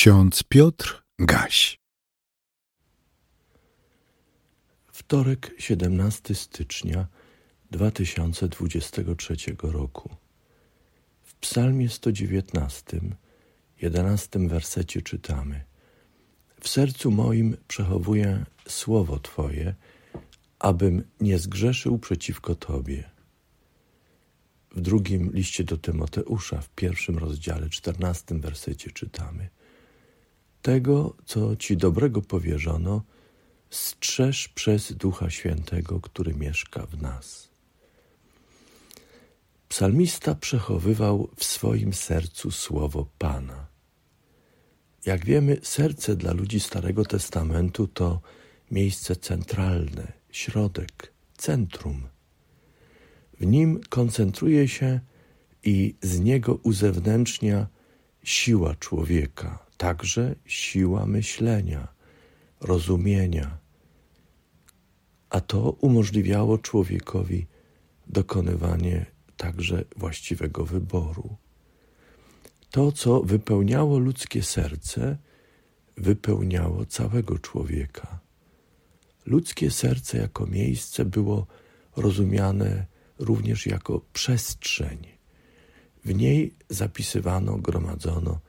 Ksiądz Piotr Gaś. Wtorek, 17 stycznia 2023 roku. W Psalmie 119, 11 wersecie czytamy: W sercu moim przechowuję słowo Twoje, abym nie zgrzeszył przeciwko Tobie. W drugim liście do Tymoteusza, w pierwszym rozdziale, czternastym wersecie czytamy: Tego, co ci dobrego powierzono, strzeż przez Ducha Świętego, który mieszka w nas. Psalmista przechowywał w swoim sercu słowo Pana. Jak wiemy, serce dla ludzi Starego Testamentu to miejsce centralne, środek, centrum w nim koncentruje się i z niego uzewnętrznia siła człowieka, także siła myślenia, rozumienia. A to umożliwiało człowiekowi dokonywanie także właściwego wyboru. To, co wypełniało ludzkie serce, wypełniało całego człowieka. Ludzkie serce jako miejsce było rozumiane również jako przestrzeń. W niej zapisywano, gromadzono,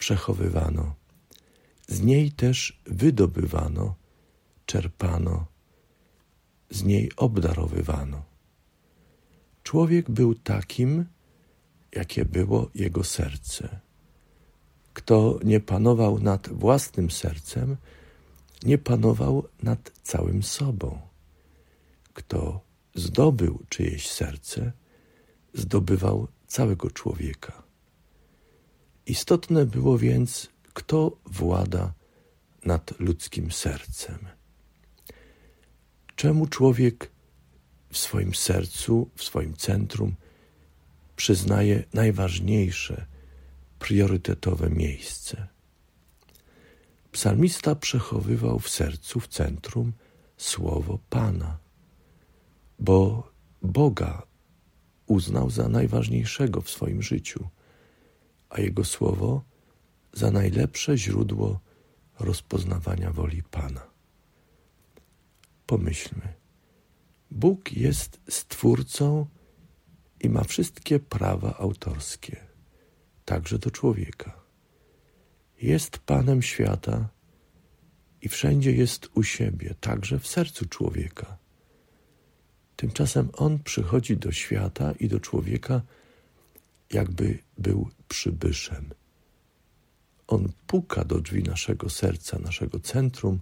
przechowywano. Z niej też wydobywano, czerpano, z niej obdarowywano. Człowiek był takim, jakie było jego serce. Kto nie panował nad własnym sercem, nie panował nad całym sobą. Kto zdobył czyjeś serce, zdobywał całego człowieka. Istotne było więc, kto włada nad ludzkim sercem. Czemu człowiek w swoim sercu, w swoim centrum przyznaje najważniejsze, priorytetowe miejsce? Psalmista przechowywał w sercu, w centrum słowo Pana bo Boga uznał za najważniejszego w swoim życiu, a Jego słowo za najlepsze źródło rozpoznawania woli Pana. Pomyślmy, Bóg jest stwórcą i ma wszystkie prawa autorskie, także do człowieka. Jest Panem świata i wszędzie jest u siebie, także w sercu człowieka. Tymczasem On przychodzi do świata i do człowieka, jakby był przybyszem. On puka do drzwi naszego serca, naszego centrum,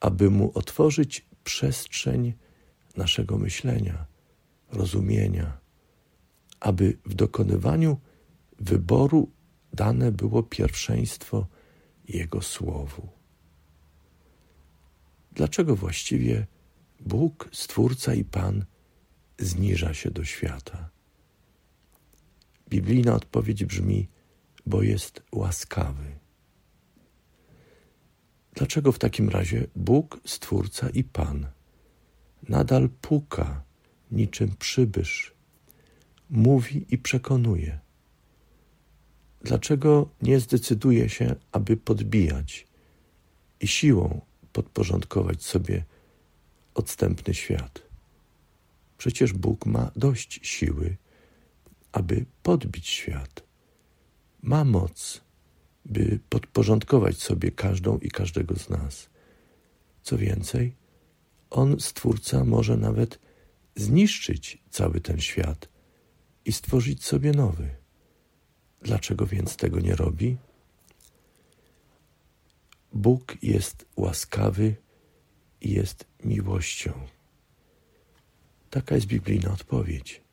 aby mu otworzyć przestrzeń naszego myślenia, rozumienia, aby w dokonywaniu wyboru dane było pierwszeństwo Jego Słowu. Dlaczego właściwie Bóg, Stwórca i Pan, zniża się do świata. Biblijna odpowiedź brzmi, bo jest łaskawy. Dlaczego w takim razie Bóg, Stwórca i Pan nadal puka niczym przybysz, mówi i przekonuje? Dlaczego nie zdecyduje się, aby podbijać i siłą podporządkować sobie odstępny świat. Przecież Bóg ma dość siły, aby podbić świat. Ma moc, by podporządkować sobie każdą i każdego z nas. Co więcej, On, Stwórca, może nawet zniszczyć cały ten świat i stworzyć sobie nowy. Dlaczego więc tego nie robi? Bóg jest łaskawy i jest miłością. Taka jest biblijna odpowiedź.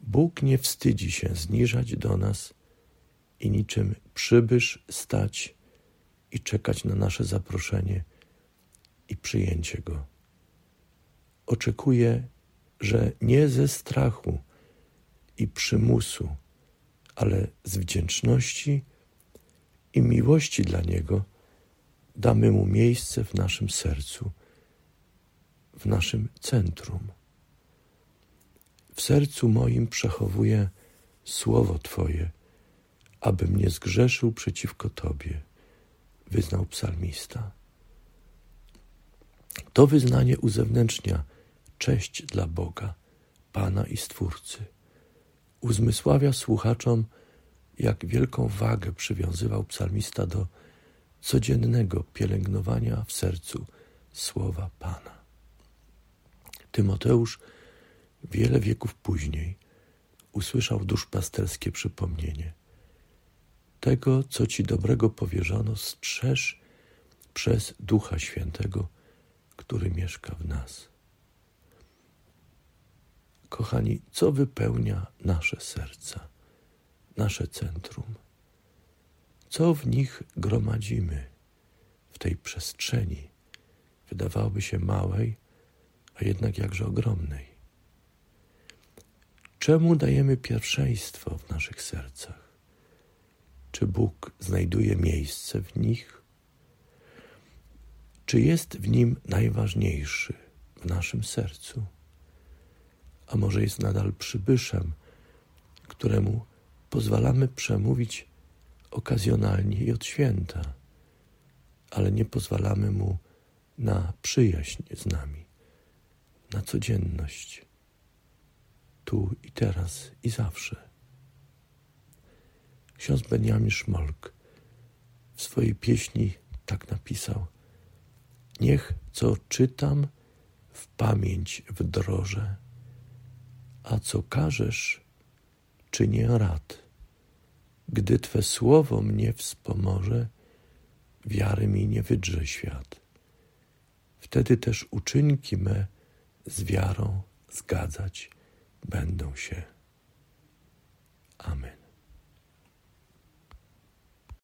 Bóg nie wstydzi się zniżać do nas i niczym przybysz stać i czekać na nasze zaproszenie i przyjęcie go. Oczekuje, że nie ze strachu i przymusu, ale z wdzięczności i miłości dla Niego damy Mu miejsce w naszym sercu, w naszym centrum. W sercu moim przechowuję Słowo Twoje, abym nie zgrzeszył przeciwko Tobie, wyznał psalmista. To wyznanie uzewnętrznia cześć dla Boga, Pana i Stwórcy. Uzmysławia słuchaczom, jak wielką wagę przywiązywał psalmista do codziennego pielęgnowania w sercu słowa Pana. Tymoteusz wiele wieków później usłyszał duszpasterskie przypomnienie. Tego, co ci dobrego powierzono, strzeż przez Ducha Świętego, który mieszka w nas. Kochani, co wypełnia nasze serca, nasze centrum? Co w nich gromadzimy w tej przestrzeni, wydawałoby się małej, a jednak jakże ogromnej? Czemu dajemy pierwszeństwo w naszych sercach? Czy Bóg znajduje miejsce w nich? Czy jest w nim najważniejszy w naszym sercu? A może jest nadal przybyszem, któremu pozwalamy przemówić okazjonalnie i od święta, ale nie pozwalamy mu na przyjaźń z nami, na codzienność, tu i teraz i zawsze. Ksiądz Benjamin Szmolk w swojej pieśni tak napisał: Niech co czytam w pamięć wdrożę, a co każesz, czynię rad. Gdy Twe słowo mnie wspomoże, wiary mi nie wydrze świat. Wtedy też uczynki me z wiarą zgadzać będą się. Amen.